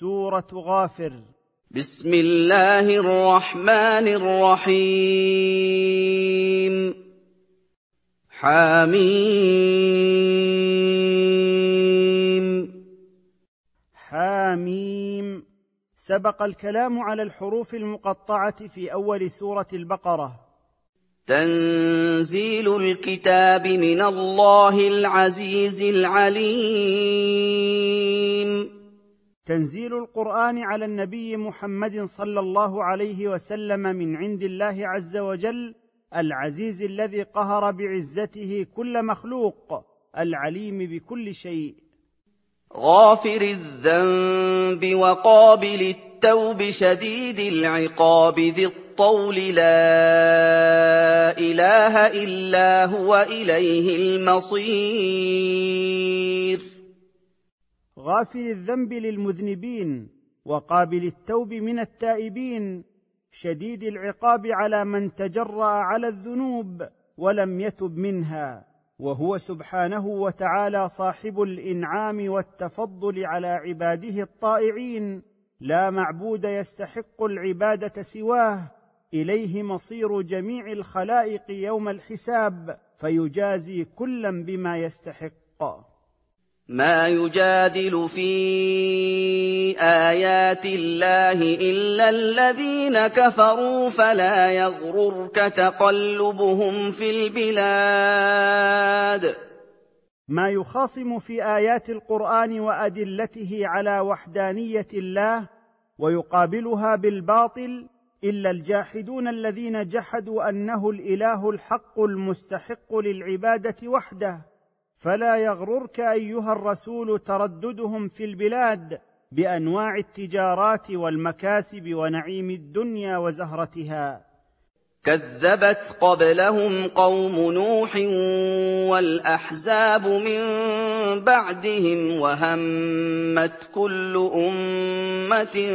سورة غافر. بسم الله الرحمن الرحيم. حميم. حاميم سبق الكلام على الحروف المقطعة في أول سورة البقرة. تنزيل الكتاب من الله العزيز العليم. تنزيل القرآن على النبي محمد صلى الله عليه وسلم من عند الله عز وجل العزيز الذي قهر بعزته كل مخلوق العليم بكل شيء. غافر الذنب وقابل التوب شديد العقاب ذي الطول لا إله إلا هو إليه المصير. غافل الذنب للمذنبين وقابل التوب من التائبين شديد العقاب على من تجرأ على الذنوب ولم يتب منها وهو سبحانه وتعالى صاحب الإنعام والتفضل على عباده الطائعين لا معبود يستحق العبادة سواه إليه مصير جميع الخلائق يوم الحساب فيجازي كلا بما يستحق. ما يجادل في آيات الله إلا الذين كفروا فلا يغررك تقلبهم في البلاد. ما يخاصم في آيات القرآن وأدلته على وحدانية الله ويقابلها بالباطل إلا الجاحدون الذين جحدوا أنه الإله الحق المستحق للعبادة وحده. فلا يغررك أيها الرسول ترددهم في البلاد بأنواع التجارات والمكاسب ونعيم الدنيا وزهرتها. كذبت قبلهم قوم نوح والأحزاب من بعدهم وهمت كل أمة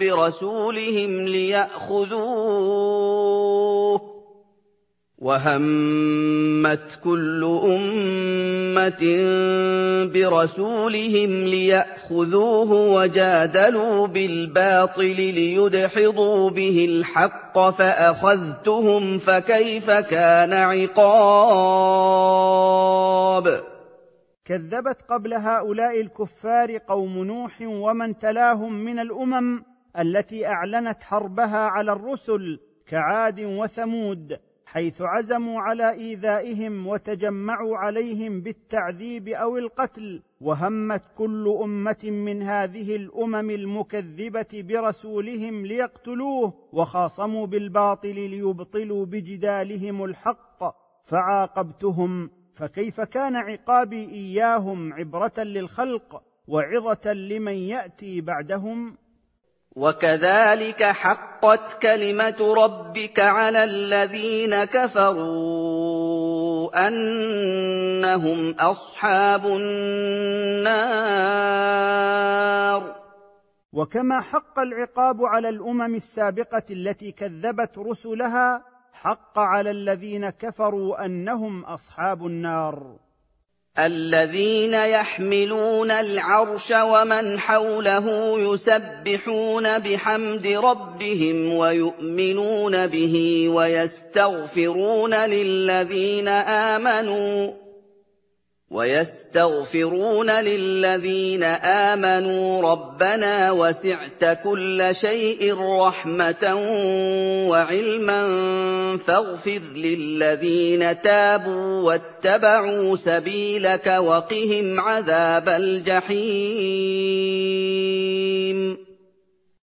برسولهم ليأخذوه. وهمت كل أمة برسولهم ليأخذوه وجادلوا بالباطل ليدحضوا به الحق فأخذتهم فكيف كان عقاب؟ كذبت قبل هؤلاء الكفار قوم نوح ومن تلاهم من الأمم التي أعلنت حربها على الرسل كعاد وثمود. حيث عزموا على إيذائهم وتجمعوا عليهم بالتعذيب أو القتل وهمت كل أمة من هذه الأمم المكذبة برسولهم ليقتلوه وخاصموا بالباطل ليبطلوا بجدالهم الحق فعاقبتهم فكيف كان عقابي إياهم عبرة للخلق وعظة لمن يأتي بعدهم؟ وكذلك حقت كلمة ربك على الذين كفروا أنهم أصحاب النار. وكما حق العقاب على الأمم السابقة التي كذبت رسلها حق على الذين كفروا أنهم أصحاب النار. الذين يحملون العرش ومن حوله يسبحون بحمد ربهم ويؤمنون به ويستغفرون للذين آمنوا ويستغفرون للذين آمنوا ربنا وسعت كل شيء رحمة وعلما فاغفر للذين تابوا واتبعوا سبيلك وقهم عذاب الجحيم.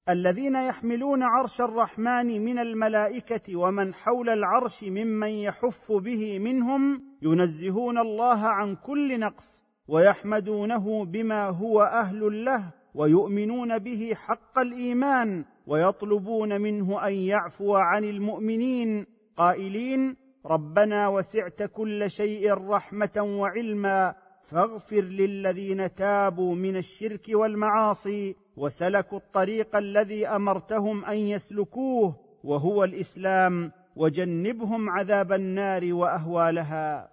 الذين يحملون عرش الرحمن من الملائكة ومن حول العرش ممن يحف به منهم ينزهون الله عن كل نقص ويحمدونه بما هو أهل له ويؤمنون به حق الإيمان ويطلبون منه أن يعفو عن المؤمنين. قائلين ربنا وسعت كل شيء رحمة وعلما فاغفر للذين تابوا من الشرك والمعاصي وسلكوا الطريق الذي أمرتهم أن يسلكوه وهو الإسلام. وجنبهم عذاب النار وأهوالها.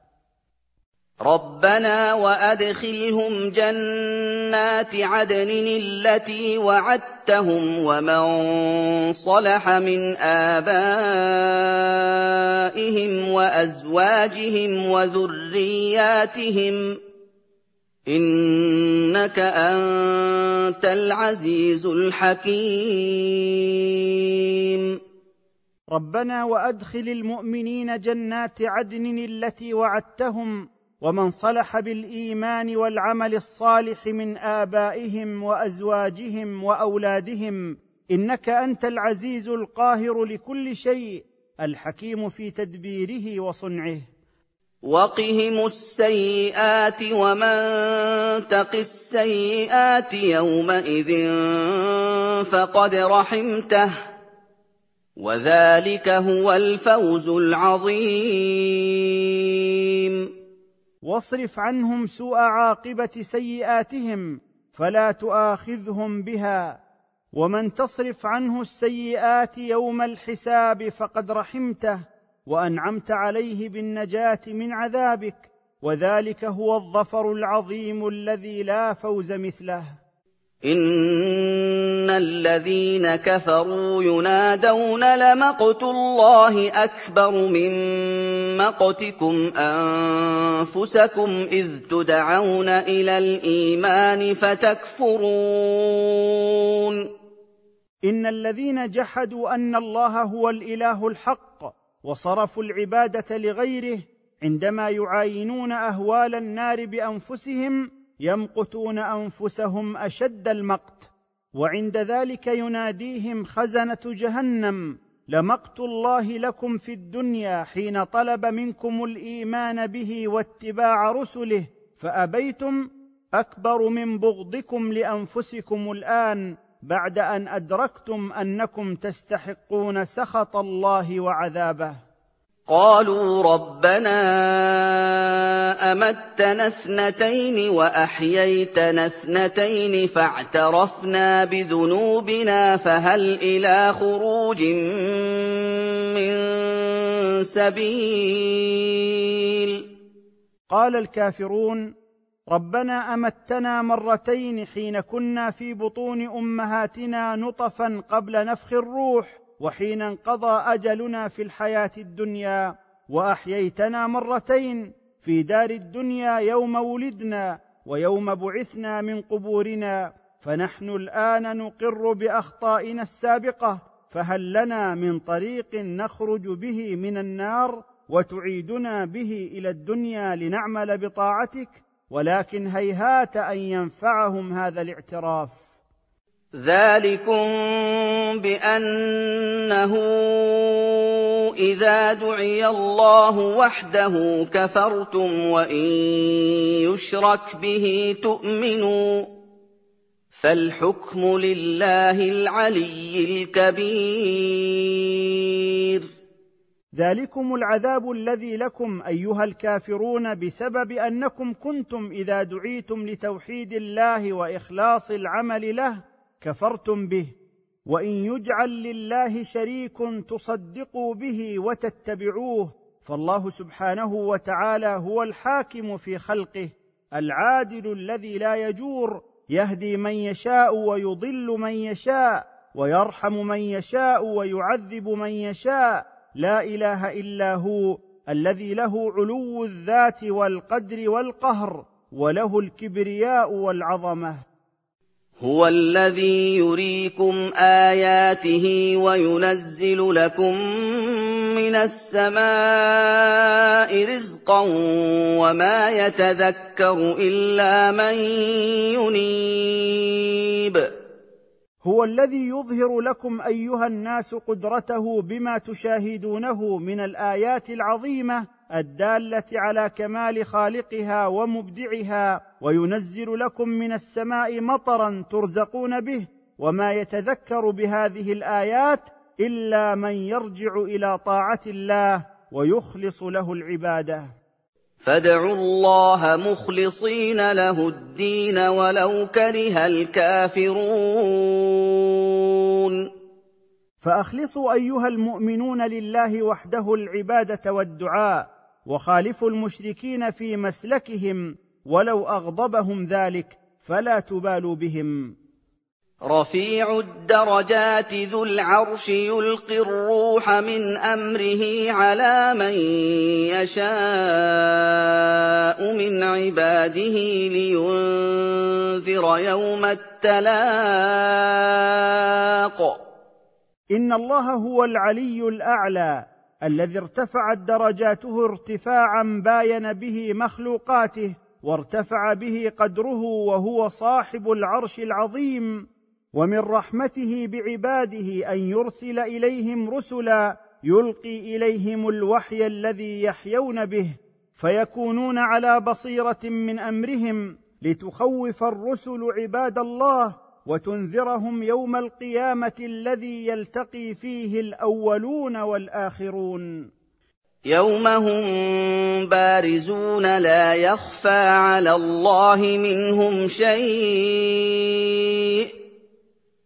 رَبَّنَا وَأَدْخِلْهُمْ جَنَّاتِ عَدْنٍ الَّتِي وَعَدتَّهُمْ وَمَن صَلَحَ مِنْ آبَائِهِمْ وَأَزْوَاجِهِمْ وَذُرِّيَّاتِهِمْ ۚ. إِنَّكَ أَنتَ الْعَزِيزُ الْحَكِيمُ. رَبَّنَا وَأَدْخِلِ الْمُؤْمِنِينَ جَنَّاتِ عَدْنٍ الَّتِي وَعَدتَّهُمْ ومن صلح بالإيمان والعمل الصالح من آبائهم وأزواجهم وأولادهم إنك أنت العزيز القاهر لكل شيء الحكيم في تدبيره وصنعه. وقهم السيئات ومن تق السيئات يومئذ فقد رحمته. وذلك هو الفوز العظيم. واصرف عنهم سوء عاقبة سيئاتهم فلا تؤاخذهم بها. ومن تصرف عنه السيئات يوم الحساب فقد رحمته وأنعمت عليه بالنجاة من عذابك وذلك هو الظفر العظيم الذي لا فوز مثله. إِنَّ الَّذِينَ كَفَرُوا يُنَادَوْنَ لَمَقْتُ اللَّهِ أَكْبَرُ مِن مَّقْتِكُمْ أَنفُسَكُمْ إِذْ تُدْعَوْنَ إِلَى الْإِيمَانِ فَتَكْفُرُونَ إِنَّ الَّذِينَ جَحَدُوا أَنَّ اللَّهَ هُوَ الْإِلَٰهُ الْحَقُّ وصرفوا العبادة لغيره عندما يعاينون أهوال النار بأنفسهم يمقتون أنفسهم أشد المقت وعند ذلك يناديهم خزنة جهنم لمقت الله لكم في الدنيا حين طلب منكم الإيمان به واتباع رسله فأبيتم أكبر من بغضكم لأنفسكم الآن بعد أن أدركتم أنكم تستحقون سخط الله وعذابه. قالوا ربنا أمتنا اثنتين وأحييتنا اثنتين فاعترفنا بذنوبنا فهل إلى خروج من سبيل؟ قال الكافرون ربنا أمتنا مرتين حين كنا في بطون أمهاتنا نطفا قبل نفخ الروح وحين انقضى أجلنا في الحياة الدنيا وأحييتنا مرتين في دار الدنيا يوم ولدنا ويوم بعثنا من قبورنا فنحن الآن نقر بأخطائنا السابقة فهل لنا من طريق نخرج به من النار وتعيدنا به إلى الدنيا لنعمل بطاعتك؟ ولكن هيهات أن ينفعهم هذا الاعتراف. ذَٰلِكُم بِأَنَّهُ إِذَا دُعِيَ اللَّهُ وَحْدَهُ كَفَرْتُمْ وَإِن يُشْرَكْ بِهِ تُؤْمِنُوا ۚ فَالْحُكْمُ لِلَّهِ الْعَلِيِّ الْكَبِيرِ ذلكم العذاب الذي لكم ايها الكافرون بسبب انكم كنتم اذا دعيتم لتوحيد الله واخلاص العمل له كفرتم به وإن يجعل لله شريك تصدقوا به وتتبعوه فالله سبحانه وتعالى هو الحاكم في خلقه العادل الذي لا يجور يهدي من يشاء ويضل من يشاء ويرحم من يشاء ويعذب من يشاء لا إله إلا هو الذي له علو الذات والقدر والقهر وله الكبرياء والعظمة. هُوَ الَّذِي يُرِيكُمْ آيَاتِهِ وَيُنَزِّلُ لَكُم مِّنَ السَّمَاءِ رِزْقًا وَمَا يَتَذَكَّرُ إِلَّا مَن يُنِيبُ. هو الذي يظهر لكم أيها الناس قدرته بما تشاهدونه من الآيات العظيمة الدالة على كمال خالقها ومبدعها وينزل لكم من السماء مطرا ترزقون به وما يتذكر بهذه الآيات إلا من يرجع إلى طاعة الله ويخلص له العبادة. فادعوا الله مخلصين له الدين ولو كره الكافرون. فأخلصوا أيها المؤمنون لله وحده العبادة والدعاء وخالفوا المشركين في مسلكهم ولو أغضبهم ذلك فلا تبالوا بهم. رفيع الدرجات ذو العرش يلقي الروح من أمره على من يشاء من عباده لينذر يوم التلاق. إن الله هو العلي الأعلى الذي ارتفعت درجاته ارتفاعا باين به مخلوقاته وارتفع به قدره وهو صاحب العرش العظيم ومن رحمته بعباده أن يرسل إليهم رسلا يلقي إليهم الوحي الذي يحيون به فيكونون على بصيرة من أمرهم لتخوف الرسل عباد الله وتنذرهم يوم القيامة الذي يلتقي فيه الأولون والآخرون. يوم هم بارزون لا يخفى على الله منهم شيء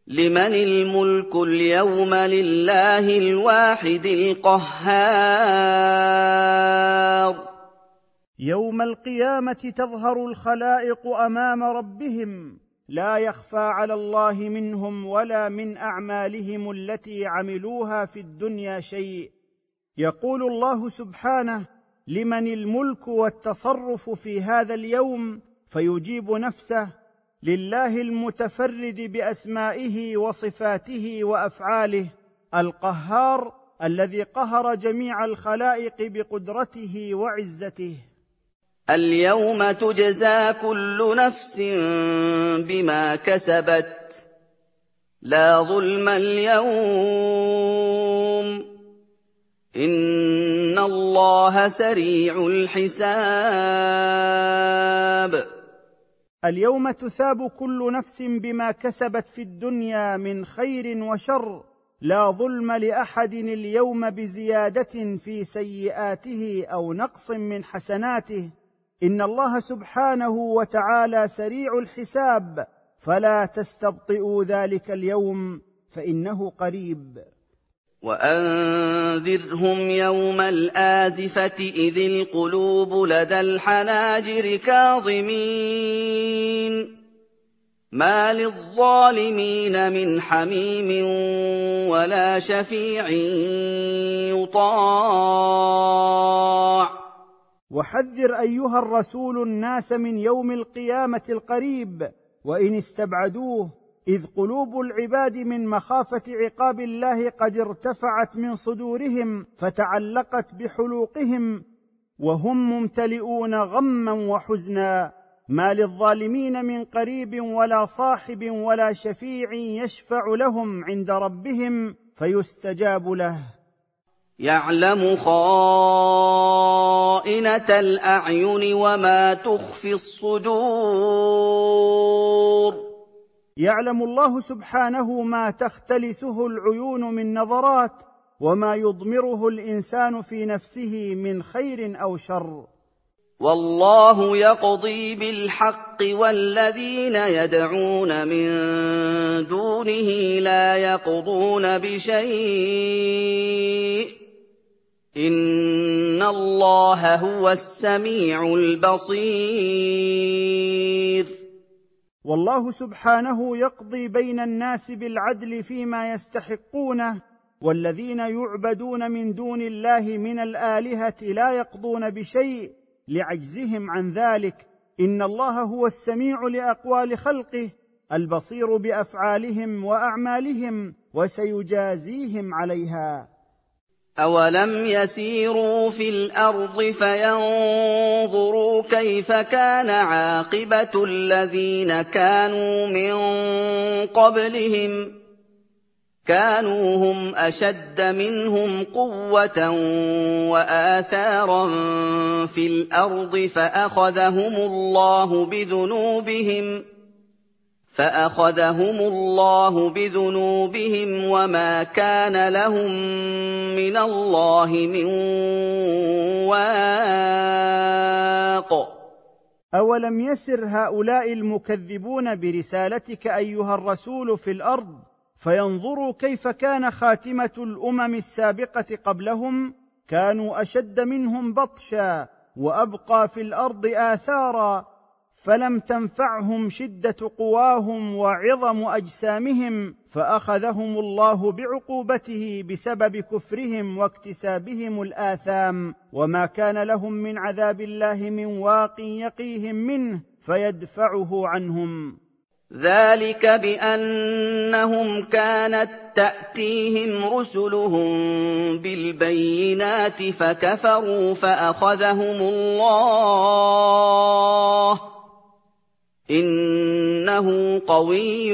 لمن الملك اليوم لله الواحد القهار يوم القيامه تظهر الخلائق امام ربهم لا يخفى على الله منهم ولا من اعمالهم التي عملوها في الدنيا شيء يقول الله سبحانه لمن الملك والتصرف في هذا اليوم فيجيب نفسه لله المتفرد بأسمائه وصفاته وأفعاله القهار الذي قهر جميع الخلائق بقدرته وعزته. اليوم تجزى كل نفس بما كسبت لا ظلم اليوم. ان الله سريع الحساب اليوم تثاب كل نفس بما كسبت في الدنيا من خير وشر. لا ظلم لأحد اليوم بزيادة في سيئاته أو نقص من حسناته. إن الله سبحانه وتعالى سريع الحساب. فلا تستبطئوا ذلك اليوم فإنه قريب. وانذرهم يوم الازفه اذ القلوب لدى الحناجر كاظمين ما للظالمين من حميم ولا شفيع يطاع وحذر ايها الرسول الناس من يوم القيامه القريب وان استبعدوه إذ قلوب العباد من مخافة عقاب الله قد ارتفعت من صدورهم فتعلقت بحلوقهم وهم ممتلئون غما وحزنا ما للظالمين من قريب ولا صاحب ولا شفيع يشفع لهم عند ربهم فيستجاب له. يعلم خائنة الأعين وما تخفي الصدور. يعلم الله سبحانه ما تختلسه العيون من نظرات وما يضمره الإنسان في نفسه من خير أو شر. والله يقضي بالحق والذين يدعون من دونه لا يقضون بشيء. إن الله هو السميع البصير. والله سبحانه يقضي بين الناس بالعدل فيما يستحقونه والذين يعبدون من دون الله من الآلهة لا يقضون بشيء لعجزهم عن ذلك. إن الله هو السميع لأقوال خلقه البصير بأفعالهم وأعمالهم وسيجازيهم عليها. أَوَلَمْ يَسِيرُوا فِي الْأَرْضِ فَيَنظُرُوا كَيْفَ كَانَ عَاقِبَةُ الَّذِينَ كَانُوا مِن قَبْلِهِمْ ۚ كَانُوا هُمْ أَشَدَّ مِنْهُمْ قُوَّةً وَآثَارًا فِي الْأَرْضِ فَأَخَذَهُمُ اللَّهُ بِذُنُوبِهِمْ فأخذهم الله بذنوبهم وما كان لهم من الله من واق. أولم يسر هؤلاء المكذبون برسالتك أيها الرسول في الأرض فينظروا كيف كان خاتمة الأمم السابقة قبلهم؟ كانوا أشد منهم بطشا وأبقى في الأرض آثارا. فلم تنفعهم شدة قواهم وعظم أجسامهم فأخذهم الله بعقوبته بسبب كفرهم واكتسابهم الآثام. وما كان لهم من عذاب الله من واق يقيهم منه فيدفعه عنهم. ذلك بأنهم كانت تأتيهم رسلهم بالبينات فكفروا فأخذهم الله إنه قوي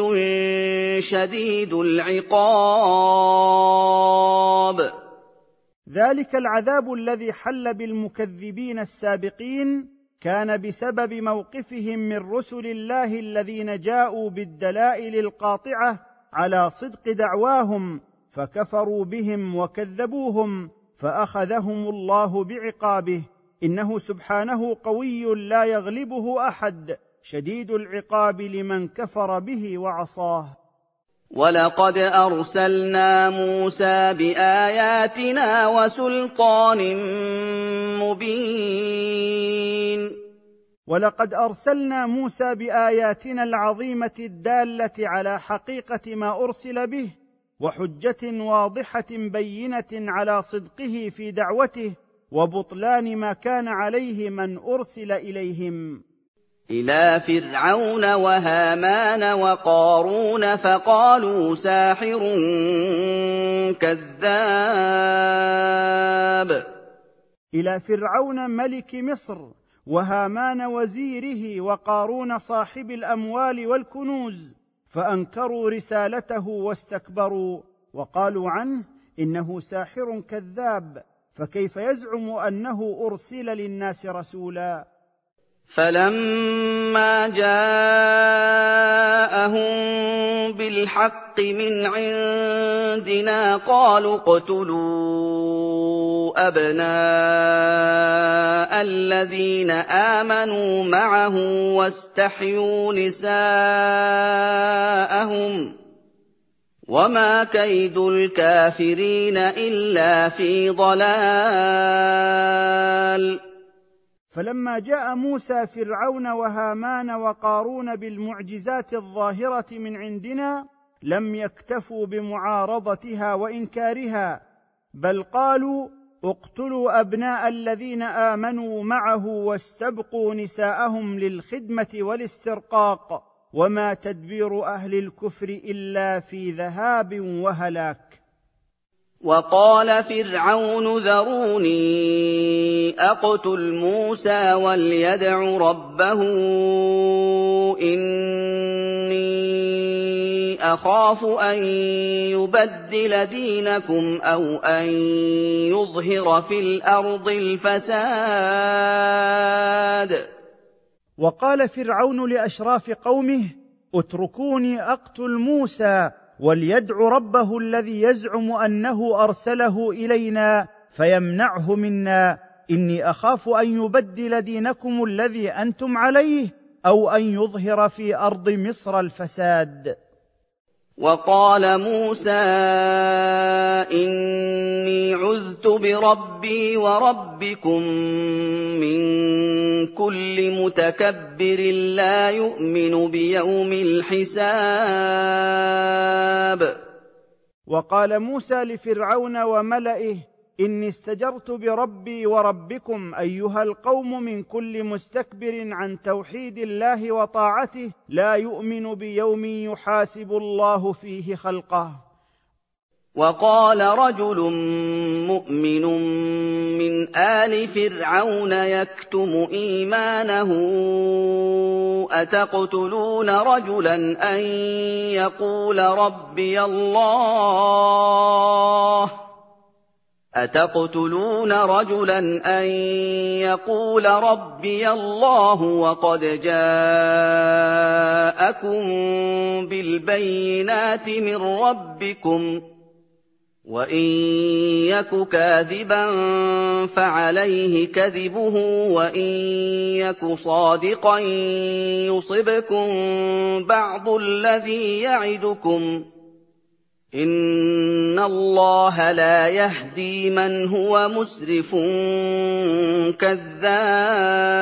شديد العقاب. ذلك العذاب الذي حل بالمكذبين السابقين كان بسبب موقفهم من رسل الله الذين جاءوا بالدلائل القاطعة على صدق دعواهم فكفروا بهم وكذبوهم فأخذهم الله بعقابه. إنه سبحانه قوي لا يغلبه أحد. شديد العقاب لمن كفر به وعصاه. ولقد ارسلنا موسى باياتنا وسلطان مبين. ولقد ارسلنا موسى باياتنا العظيمه الداله على حقيقه ما ارسل به وحجه واضحه بينه على صدقه في دعوته وبطلان ما كان عليه من ارسل اليهم. إلى فرعون وهامان وقارون فقالوا ساحر كذاب. إلى فرعون ملك مصر وهامان وزيره وقارون صاحب الأموال والكنوز فأنكروا رسالته واستكبروا وقالوا عنه إنه ساحر كذاب فكيف يزعم أنه أرسل للناس رسولا؟ فَلَمَّا جَاءَهُم بِالْحَقِّ مِنْ عِندِنَا قَالُوا اقْتُلُوا أَبْنَاءَ الَّذِينَ آمَنُوا مَعَهُ وَاسْتَحْيُوا نِسَاءَهُمْ ۚ وَمَا كَيْدُ الْكَافِرِينَ إِلَّا فِي ضَلَالٍ فلما جاء موسى فرعون وهامان وقارون بالمعجزات الظاهرة من عندنا لم يكتفوا بمعارضتها وإنكارها بل قالوا اقتلوا أبناء الذين آمنوا معه واستبقوا نساءهم للخدمة والاسترقاق وما تدبير أهل الكفر إلا في ذهاب وهلاك. وقال فرعون ذروني أقتل موسى وليدع ربه إني أخاف أن يبدل دينكم أو أن يظهر في الأرض الفساد. وقال فرعون لأشراف قومه اتركوني أقتل موسى وليدع ربه الذي يزعم أنه أرسله إلينا فيمنعه منا. إني أخاف أن يبدل دينكم الذي أنتم عليه أو أن يظهر في أرض مصر الفساد. وقال موسى إني عذت بربي وربكم من كل متكبر لا يؤمن بيوم الحساب. وقال موسى لفرعون وملئه إني استجرت بربي وربكم أيها القوم من كل مستكبر عن توحيد الله وطاعته لا يؤمن بيوم يحاسب الله فيه خلقه. وقال رجل مؤمن من آل فرعون يكتم إيمانه أتقتلون رجلا أن يقول ربي الله؟ أتقتلون رجلا أن يقول ربي الله وقد جاءكم بالبينات من ربكم وإن يك كاذبا فعليه كذبه وإن يك صادقا يصبكم بعض الذي يعدكم ۖ ان الله لا يهدي من هو مسرف كذاب.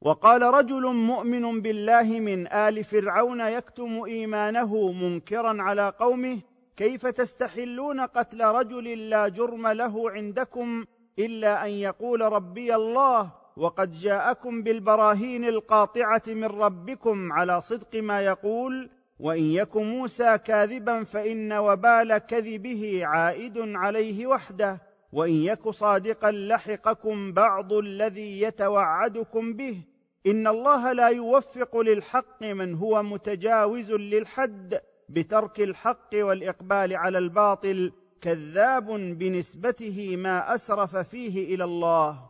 وقال رجل مؤمن بالله من آل فرعون يكتم إيمانه منكرا على قومه كيف تستحلون قتل رجل لا جرم له عندكم إلا أن يقول ربي الله وقد جاءكم بالبراهين القاطعة من ربكم على صدق ما يقول؟ وإن يك موسى كاذبا فإن وبال كذبه عائد عليه وحده وإن يك صادقا لحقكم بعض الذي يتوعدكم به. إن الله لا يوفق للحق من هو متجاوز للحد بترك الحق والإقبال على الباطل كذاب بنسبته ما أسرف فيه إلى الله.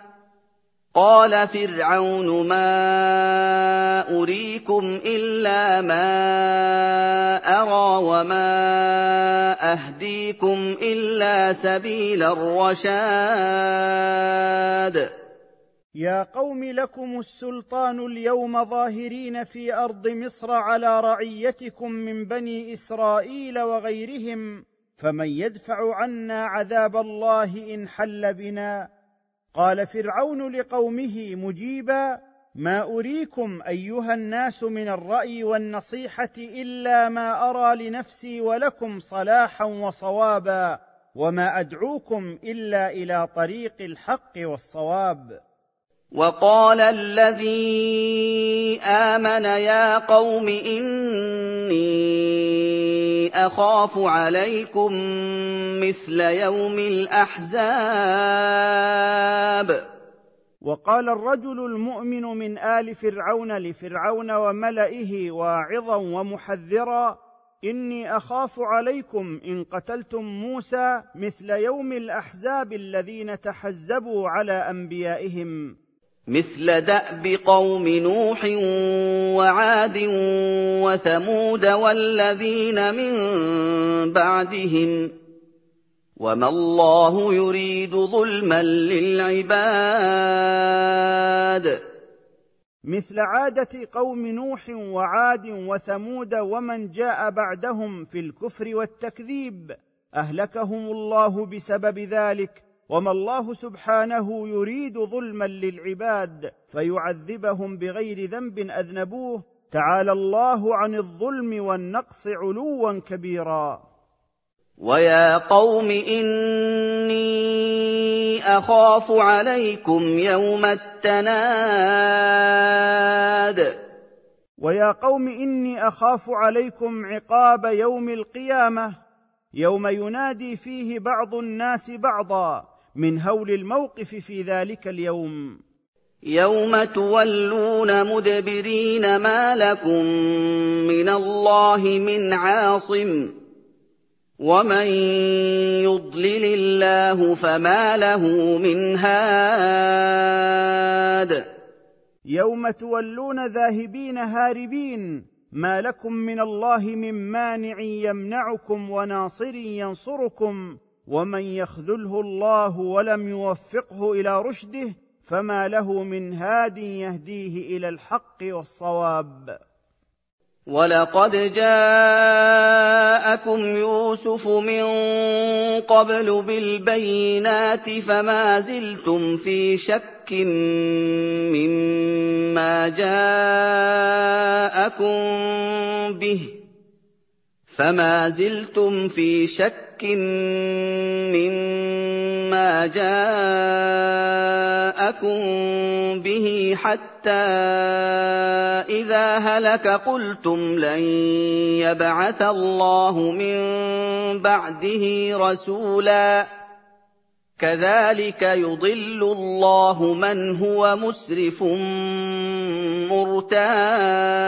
قال فرعون ما اريكم الا ما ارى وما اهديكم الا سبيل الرشاد يا قوم لكم السلطان اليوم ظاهرين في ارض مصر على رعيتكم من بني اسرائيل وغيرهم فمن يدفع عنا عذاب الله ان حل بنا قال فرعون لقومه مجيبا ما أريكم أيها الناس من الرأي والنصيحة إلا ما أرى لنفسي ولكم صلاحا وصوابا وما أدعوكم إلا إلى طريق الحق والصواب. وقال الذي آمن يا قوم إني أخاف عليكم مثل يوم الأحزاب. وقال الرجل المؤمن من آل فرعون لفرعون وملئه واعظا ومحذرا إني أخاف عليكم إن قتلتم موسى مثل يوم الأحزاب الذين تحزبوا على أنبيائهم. مثل دأب قوم نوح وعاد وثمود والذين من بعدهم وما الله يريد ظلما للعباد. مثل عادة قوم نوح وعاد وثمود ومن جاء بعدهم في الكفر والتكذيب أهلكهم الله بسبب ذلك وما الله سبحانه يريد ظلما للعباد فيعذبهم بغير ذنب أذنبوه. تعالى الله عن الظلم والنقص علوا كبيرا. ويا قوم إني أخاف عليكم يوم التناد. ويا قوم إني أخاف عليكم عقاب يوم القيامة. يوم ينادي فيه بعض الناس بعضا. من هول الموقف في ذلك اليوم. يوم تولون مدبرين ما لكم من الله من عاصم ومن يضلل الله فما له من هاد. يوم تولون ذاهبين هاربين ما لكم من الله من مانع يمنعكم وناصر ينصركم. ومن يخذله الله ولم يوفقه إلى رشده فما له من هاد يهديه إلى الحق والصواب. ولقد جاءكم يوسف من قبل بالبينات فما زلتم في شك مما جاءكم به فما زلتم في شك مما جاءكم به حتى اذا هلك قلتم لن يبعث الله من بعده رسولا كذلك يضل الله من هو مسرف مرتاب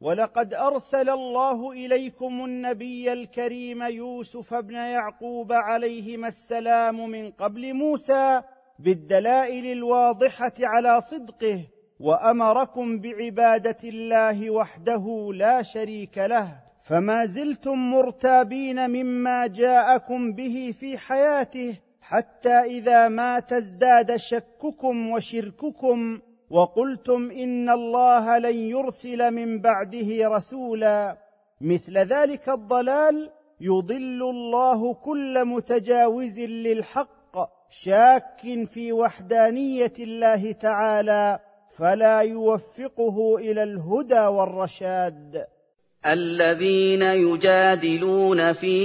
ولقد أرسل الله إليكم النبي الكريم يوسف بن يعقوب عليهما السلام من قبل موسى بالدلائل الواضحة على صدقه وأمركم بعبادة الله وحده لا شريك له. فما زلتم مرتابين مما جاءكم به في حياته حتى إذا مات ازداد شككم وشرككم. وقلتم إن الله لن يرسل من بعده رسولا. مثل ذلك الضلال يضل الله كل متجاوز للحق شاك في وحدانية الله تعالى فلا يوفقه إلى الهدى والرشاد. الذين يجادلون في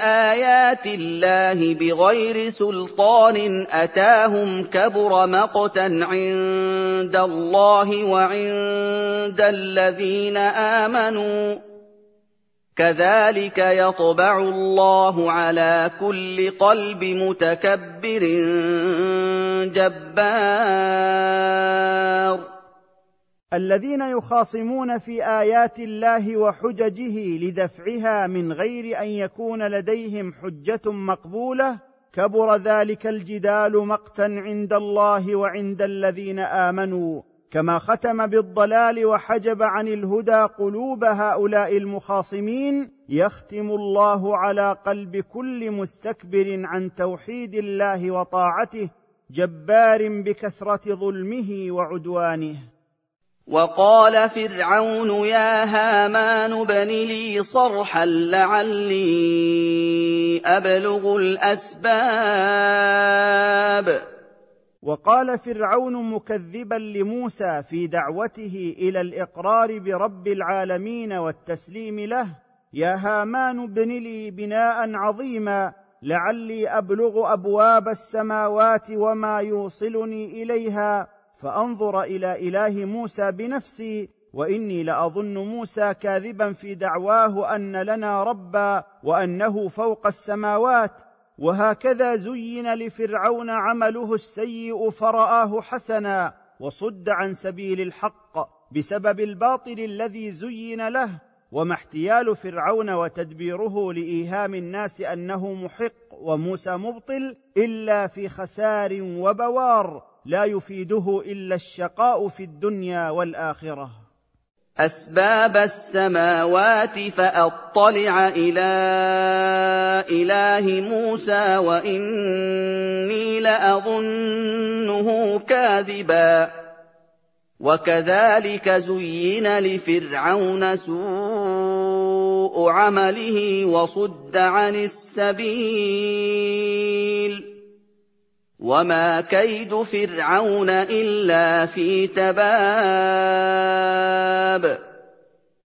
آيات الله بغير سلطان أتاهم كبر مقتا عند الله وعند الذين آمنوا كذلك يطبع الله على كل قلب متكبر جبار الذين يخاصمون في آيات الله وحججه لدفعها من غير أن يكون لديهم حجة مقبولة كبر ذلك الجدال مقتا عند الله وعند الذين آمنوا كما ختم بالضلال وحجب عن الهدى قلوب هؤلاء المخاصمين يختم الله على قلب كل مستكبر عن توحيد الله وطاعته جبار بكثرة ظلمه وعدوانه. وقال فرعون يا هامان ابن لي صرحا لعلي أبلغ الأسباب. وقال فرعون مكذبا لموسى في دعوته إلى الإقرار برب العالمين والتسليم له. يا هامان ابن لي بناء عظيما لعلي أبلغ أبواب السماوات وما يوصلني إليها. فأنظر إلى إله موسى بنفسي وإني لأظن موسى كاذبا في دعواه أن لنا ربا وأنه فوق السماوات. وهكذا زين لفرعون عمله السيء فرآه حسنا وصد عن سبيل الحق بسبب الباطل الذي زين له. وما احتيال فرعون وتدبيره لإيهام الناس أنه محق وموسى مبطل إلا في خسار وبوار. لا يفيده إلا الشقاء في الدنيا والآخرة. أسباب السماوات فأطلع إلى إله موسى وإني لأظنه كاذبا. وكذلك زين لفرعون سوء عمله وصد عن السبيل. وما كيد فرعون الا في تباب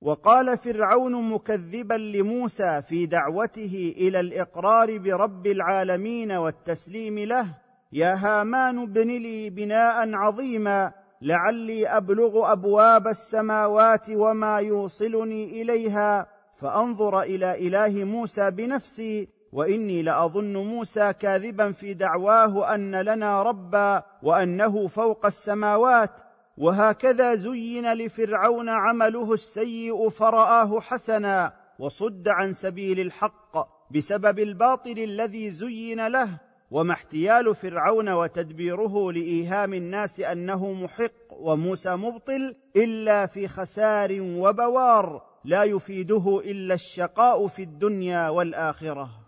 وقال فرعون مكذبا لموسى في دعوته إلى الإقرار برب العالمين والتسليم له يا هامان ابن لي بناء عظيما لعلي أبلغ أبواب السماوات وما يوصلني إليها فأنظر إلى إله موسى بنفسي وإني لأظن موسى كاذبا في دعواه أن لنا ربا وأنه فوق السماوات. وهكذا زين لفرعون عمله السيء فرآه حسنا وصد عن سبيل الحق بسبب الباطل الذي زين له. وما احتيال فرعون وتدبيره لإيهام الناس أنه محق وموسى مبطل إلا في خسار وبوار لا يفيده إلا الشقاء في الدنيا والآخرة.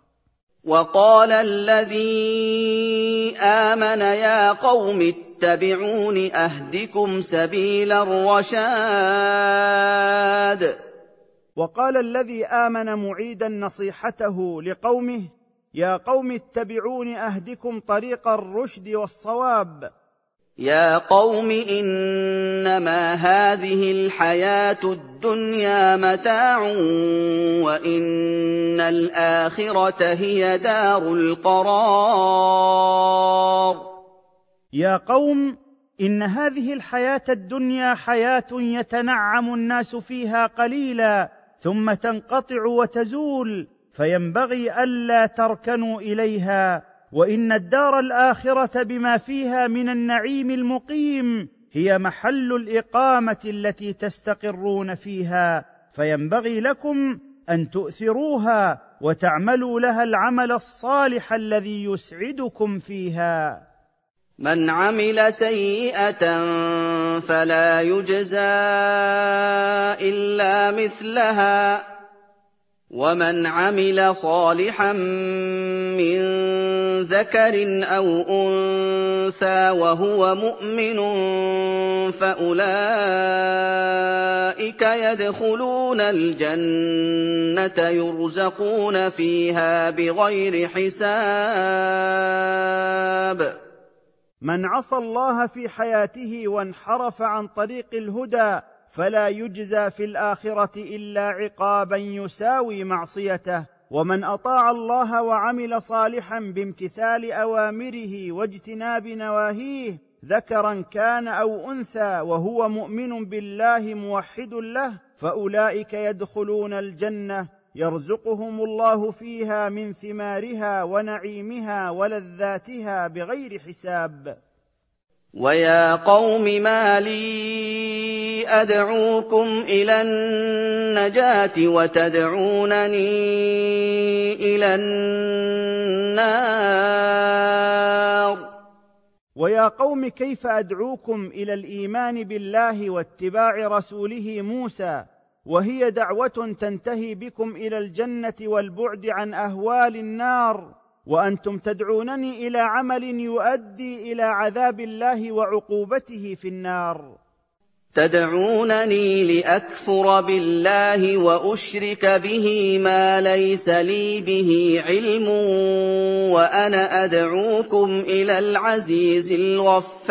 وقال الذي آمن يا قوم اتبعون أهدكم سبيل الرشاد. وقال الذي آمن معيدا نصيحته لقومه يا قوم اتبعون أهدكم طريق الرشد والصواب. يا قوم انما هذه الحياة الدنيا متاع وان الاخره هي دار القرار يا قوم ان هذه الحياة الدنيا حياه يتنعم الناس فيها قليلا ثم تنقطع وتزول فينبغي الا تركنوا اليها وإن الدار الآخرة بما فيها من النعيم المقيم هي محل الإقامة التي تستقرون فيها فينبغي لكم أن تؤثروها وتعملوا لها العمل الصالح الذي يسعدكم فيها. مَنْ عَمِلَ سَيِّئَةً فَلَا يُجْزَىٰ إِلَّا مِثْلَهَا ۖ. وَمَنْ عَمِلَ صَالِحًا مِّن ذَكَرٍ أَوْ أُنثَىٰ وَهُوَ مُؤْمِنٌ فَأُولَٰئِكَ يَدْخُلُونَ الْجَنَّةَ يُرْزَقُونَ فِيهَا بِغَيْرِ حِسَابٍ. من عصى الله في حياته وانحرف عن طريق الهدى فلا يجزى في الآخرة إلا عقابا يساوي معصيته. ومن أطاع الله وعمل صالحا بامتثال أوامره واجتناب نواهيه ذكرا كان أو أنثى وهو مؤمن بالله موحد له فأولئك يدخلون الجنة. يرزقهم الله فيها من ثمارها ونعيمها ولذاتها بغير حساب. ويا قوم ما لي ادعوكم إلى النجاه وتدعونني إلى النار ويا قوم كيف ادعوكم إلى الايمان بالله واتباع رسوله موسى وهي دعوه تنتهي بكم إلى الجنه والبعد عن اهوال النار وأنتم تدعونني إلى عمل يؤدي إلى عذاب الله وعقوبته في النار. تدعونني لأكفر بالله وأشرك به ما ليس لي به علم وأنا أدعوكم إلى العزيز الغفار.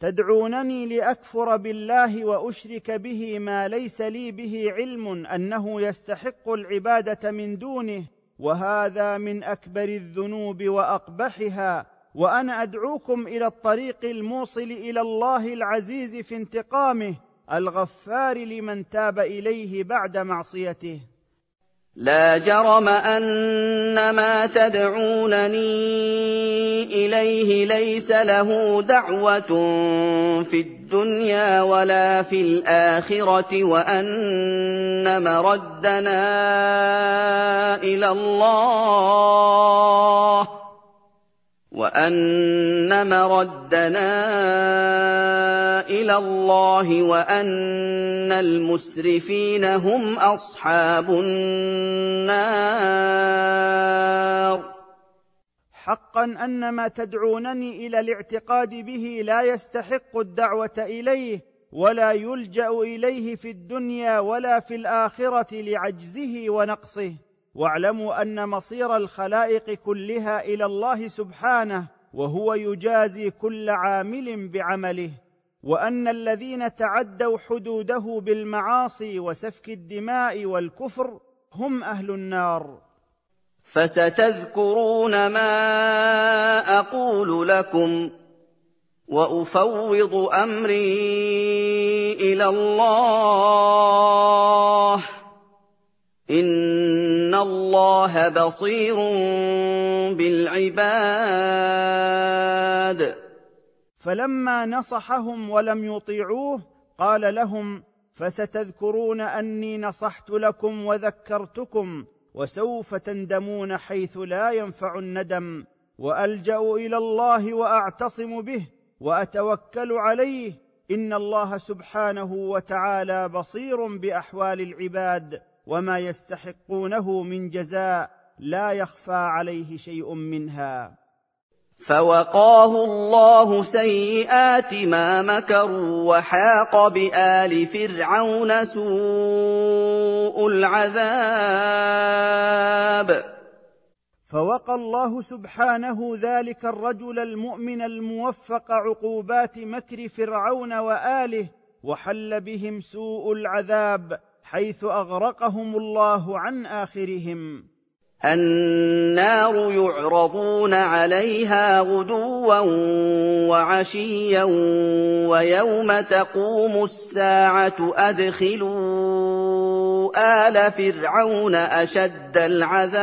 تدعونني لأكفر بالله وأشرك به ما ليس لي به علم أنه يستحق العبادة من دونه وهذا من أكبر الذنوب وأقبحها وأنا أدعوكم إلى الطريق الموصل إلى الله العزيز في انتقامه الغفار لمن تاب إليه بعد معصيته. لا جرم ان ما تدعونني إليه ليس له دعوة في الدنيا ولا في الآخرة وأن مردنا إلى الله. وان مردنا إلى الله وان المسرفين هم اصحاب النار حقا أن ما تدعونني إلى الاعتقاد به لا يستحق الدعوة إليه ولا يلجأ إليه في الدنيا ولا في الآخرة لعجزه ونقصه. واعلموا أن مصير الخلائق كلها إلى الله سبحانه وهو يجازي كل عامل بعمله. وأن الذين تعدوا حدوده بالمعاصي وسفك الدماء والكفر هم أهل النار. فستذكرون ما أقول لكم وأفوض أمري إلى الله. إِنَّ اللَّهَ بَصِيرٌ بِالْعِبَادِ. فلما نصحهم ولم يطيعوه قال لهم فستذكرون أني نصحت لكم وذكرتكم وسوف تندمون حيث لا ينفع الندم وألجأ إلى الله وأعتصم به وأتوكل عليه. إن الله سبحانه وتعالى بصير بأحوال العباد. وما يستحقونه من جزاء لا يخفى عليه شيء منها. فوقاه الله سيئات ما مكروا وحاق بآل فرعون سوء العذاب. فوقى الله سبحانه ذلك الرجل المؤمن الموفق عقوبات مكر فرعون وآله وحل بهم سوء العذاب. حيث أغرقهم الله عن آخرهم. النار يعرضون عليها غدوا وعشيا ويوم تقوم الساعة أدخلوا آل فرعون أشد العذاب.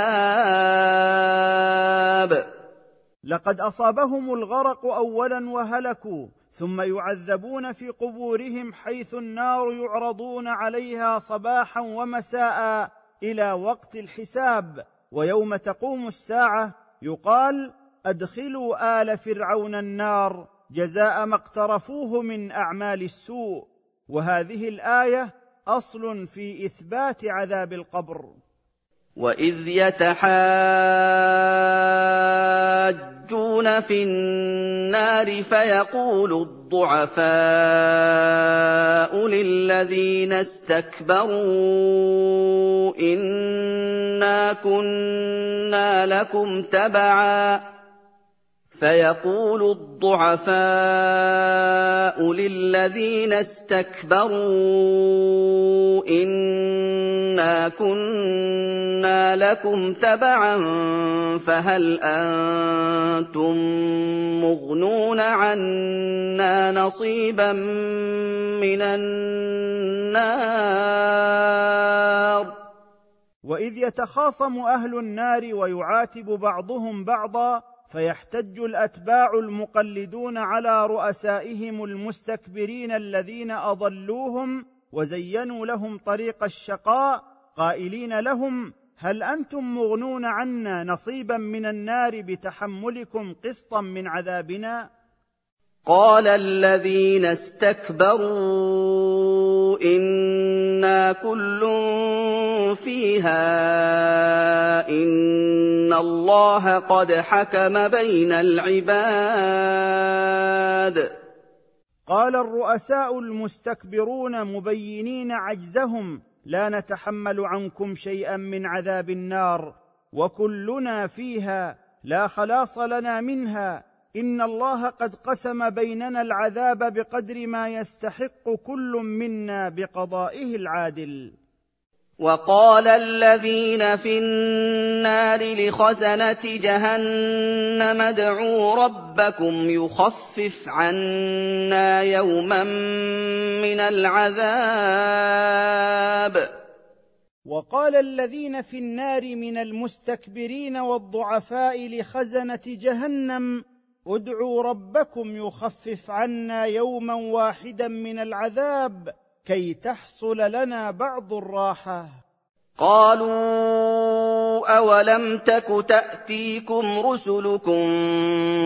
لقد أصابهم الغرق اولا وهلكوا ثم يعذبون في قبورهم حيث النار يعرضون عليها صباحا ومساء إلى وقت الحساب ويوم تقوم الساعة يقال أدخلوا آل فرعون النار جزاء ما اقترفوه من أعمال السوء. وهذه الآية أصل في إثبات عذاب القبر. واذ يتحاجون في النار فيقول الضعفاء للذين استكبروا انا كنا لكم تبعا فيقول الضعفاء للذين استكبروا إنا كنا لكم تبعا فهل أنتم مغنون عنا نصيبا من النار؟ وإذ يتخاصم أهل النار ويعاتب بعضهم بعضا فيحتج الأتباع المقلدون على رؤسائهم المستكبرين الذين أضلوهم وزينوا لهم طريق الشقاء قائلين لهم هل أنتم مغنون عنا نصيبا من النار بتحملكم قسطا من عذابنا؟ قال الذين استكبروا إنا كل فيها إن الله قد حكم بين العباد. قال الرؤساء المستكبرون مبينين عجزهم لا نتحمل عنكم شيئا من عذاب النار وكلنا فيها لا خلاص لنا منها. إن الله قد قسم بيننا العذاب بقدر ما يستحق كل منا بقضائه العادل. وقال الذين في النار لخزنة جهنم ادعوا ربكم يخفف عنا يوما من العذاب. وقال الذين في النار من المستكبرين والضعفاء لخزنة جهنم ادعوا ربكم يخفف عنا يوما واحدا من العذاب. كي تحصل لنا بعض الراحة. قالوا أولم تك تأتيكم رسلكم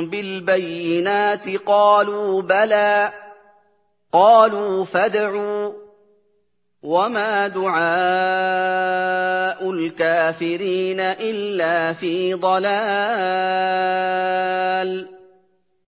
بالبينات؟ قالوا بلى. قالوا فادعوا. وما دعاء الكافرين إلا في ضلال.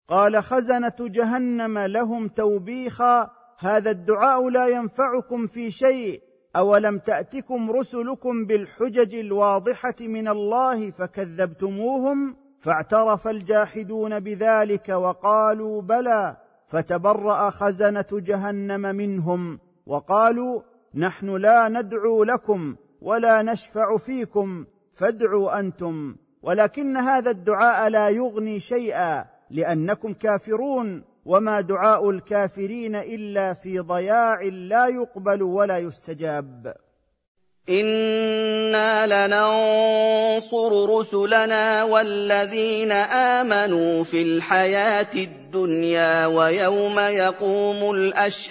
قال خزنة جهنم لهم توبيخا. هذا الدعاء لا ينفعكم في شيء أولم تأتكم رسلكم بالحجج الواضحة من الله فكذبتموهم؟ فاعترف الجاحدون بذلك وقالوا بلى فتبرأ خزنة جهنم منهم وقالوا نحن لا ندعو لكم ولا نشفع فيكم فادعوا أنتم. ولكن هذا الدعاء لا يغني شيئا لأنكم كافرون. وما دعاء الكافرين إلا في ضياع لا يقبل ولا يستجاب. إنا لننصر رسلنا والذين آمنوا في الحياة الدنيا ويوم يقوم الأشهاد.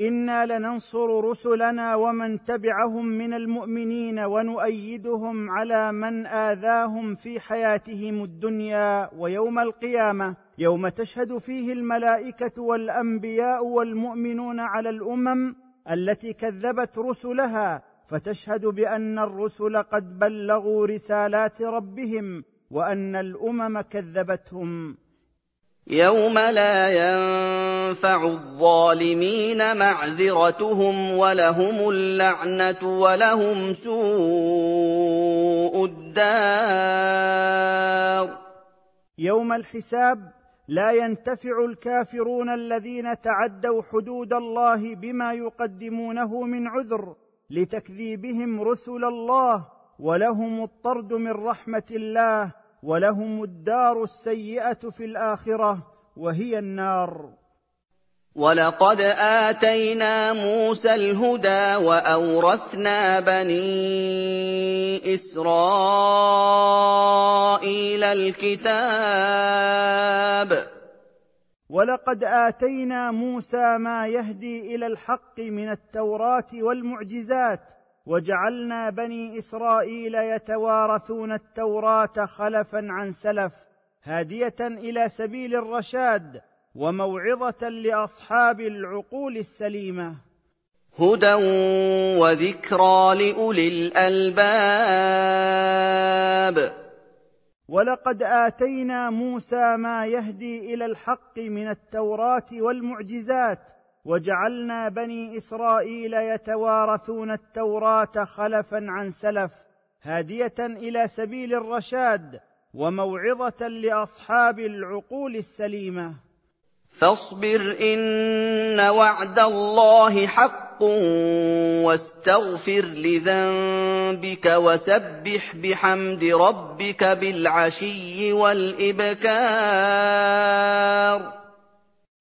أنا لننصر رسلنا ومن تبعهم من المؤمنين ونؤيدهم على من اذاهم في حياتهم الدنيا ويوم القيامه يوم تشهد فيه الملائكه والانبياء والمؤمنون على الامم التي كذبت رسلها فتشهد بان الرسل قد بلغوا رسالات ربهم وان الامم كذبتهم يوم لا ينفع الظالمين معذرتهم ولهم اللعنه ولهم سوء الدار يوم الحساب لا ينتفع الكافرون الذين تعدوا حدود الله بما يقدمونه من عذر لتكذيبهم رسل الله ولهم الطرد من رحمه الله ولهم الدار السيئة في الآخرة وهي النار. ولقد آتينا موسى الهدى وأورثنا بني إسرائيل الكتاب. ولقد آتينا موسى ما يهدي إلى الحق من التوراة والمعجزات وجعلنا بني إسرائيل يتوارثون التوراة خلفا عن سلف هادية إلى سبيل الرشاد وموعظة لأصحاب العقول السليمة. هدى وذكرى لأولي الألباب. ولقد آتينا موسى ما يهدي إلى الحق من التوراة والمعجزات وجعلنا بني إسرائيل يتوارثون التوراة خلفا عن سلف هادية إلى سبيل الرشاد وموعظة لأصحاب العقول السليمة. فاصبر إن وعد الله حق واستغفر لذنبك وسبح بحمد ربك بالعشي والإبكار.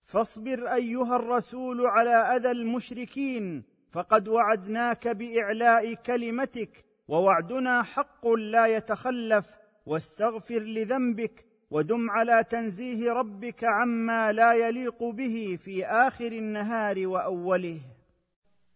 فاصبر أيها الرسول على أذى المشركين فقد وعدناك بإعلاء كلمتك ووعدنا حق لا يتخلف واستغفر لذنبك ودم على تنزيه ربك عما لا يليق به في آخر النهار وأوله.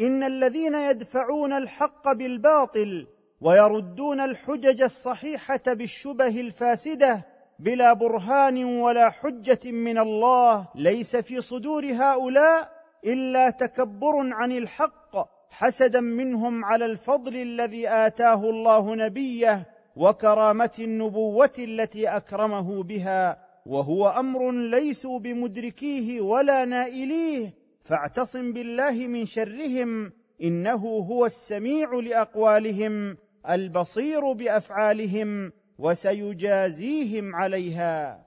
إن الذين يدفعون الحق بالباطل ويردون الحجج الصحيحة بالشبه الفاسدة بلا برهان ولا حجة من الله ليس في صدور هؤلاء إلا تكبر عن الحق حسدا منهم على الفضل الذي آتاه الله نبيه وكرامة النبوة التي أكرمه بها وهو أمر ليسوا بمدركيه ولا نائليه فاعتصم بالله من شرهم إنه هو السميع لأقوالهم البصير بأفعالهم وسيجازيهم عليها.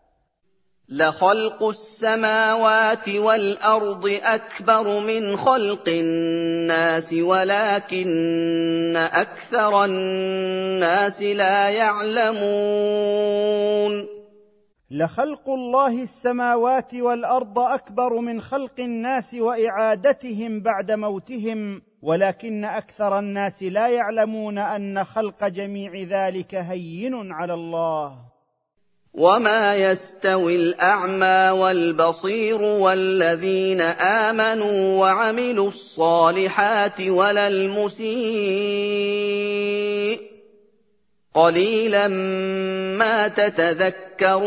لخلق السماوات والأرض أكبر من خلق الناس ولكن أكثر الناس لا يعلمون. لخلق الله السماوات والأرض أكبر من خلق الناس وإعادتهم بعد موتهم ولكن أكثر الناس لا يعلمون أن خلق جميع ذلك هين على الله. وما يستوي الأعمى والبصير والذين آمنوا وعملوا الصالحات ولا المسيء. قليلا ما تتذكرون.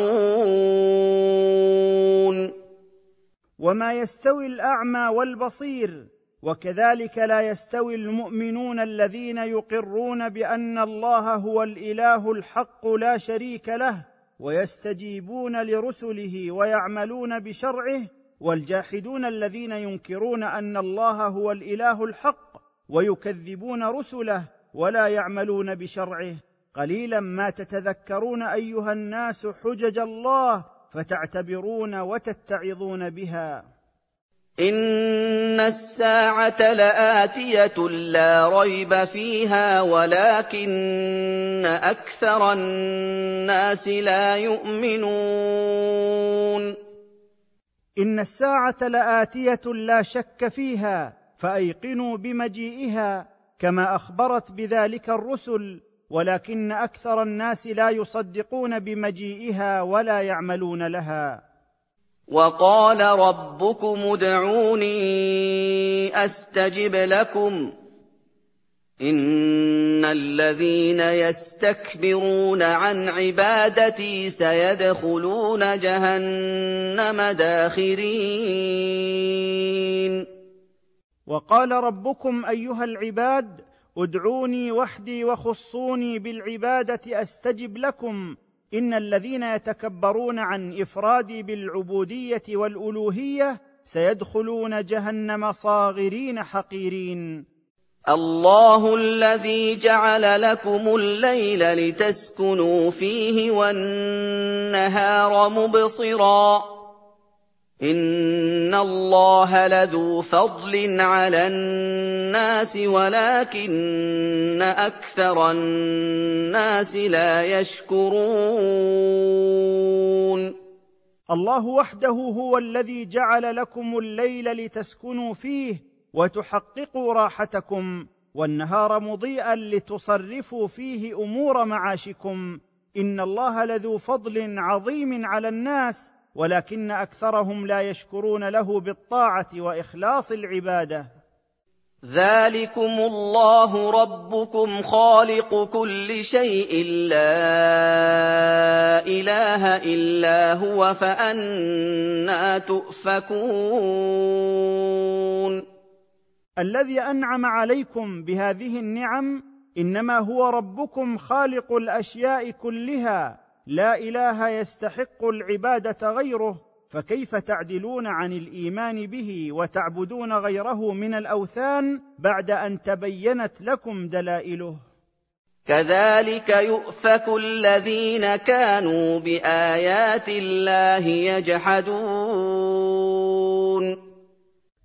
وما يستوي الأعمى والبصير وكذلك لا يستوي المؤمنون الذين يقرون بأن الله هو الإله الحق لا شريك له ويستجيبون لرسله ويعملون بشرعه والجاحدون الذين ينكرون أن الله هو الإله الحق ويكذبون رسله ولا يعملون بشرعه. قليلا ما تتذكرون أيها الناس حجج الله فتعتبرون وتتعظون بها. إن الساعة لآتية لا ريب فيها ولكن أكثر الناس لا يؤمنون. إن الساعة لآتية لا شك فيها فأيقنوا بمجيئها كما أخبرت بذلك الرسل ولكن أكثر الناس لا يصدقون بمجيئها ولا يعملون لها. وقال ربكم ادعوني أستجب لكم. إن الذين يستكبرون عن عبادتي سيدخلون جهنم داخرين. وقال ربكم أيها العباد ادعوني وحدي وخصوني بالعبادة أستجب لكم. إن الذين يتكبرون عن إفرادي بالعبودية والألوهية سيدخلون جهنم صاغرين حقيرين. الله الذي جعل لكم الليل لتسكنوا فيه والنهار مبصرا. ان الله لذو فضل على الناس ولكن أكثر الناس لا يشكرون الله وحده هو الذي جعل لكم الليل لتسكنوا فيه وتحققوا راحتكم والنهار مضيئا لتصرفوا فيه أمور معاشكم. ان الله لذو فضل عظيم على الناس ولكن أكثرهم لا يشكرون له بالطاعة وإخلاص العبادة. ذلكم الله ربكم خالق كل شيء لا إله إلا هو فأنا تؤفكون. الذي أنعم عليكم بهذه النعم إنما هو ربكم خالق الأشياء كلها لا إله يستحق العبادة غيره فكيف تعدلون عن الإيمان به وتعبدون غيره من الأوثان بعد أن تبينت لكم دلائله؟ كذلك يؤفك الذين كانوا بآيات الله يجحدون.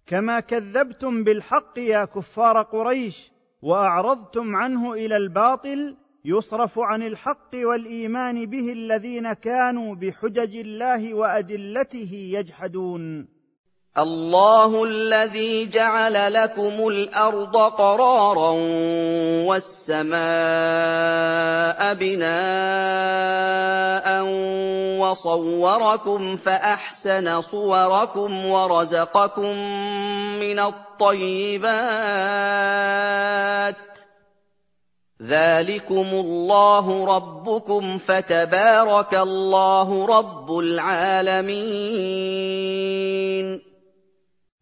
كما كذبتم بالحق يا كفار قريش وأعرضتم عنه إلى الباطل يصرف عن الحق والإيمان به الذين كانوا بحجج الله وأدلته يجحدون. الله الذي جعل لكم الأرض قرارا والسماء بناء وصوركم فأحسن صوركم ورزقكم من الطيبات ذلكم الله ربكم فتبارك الله رب العالمين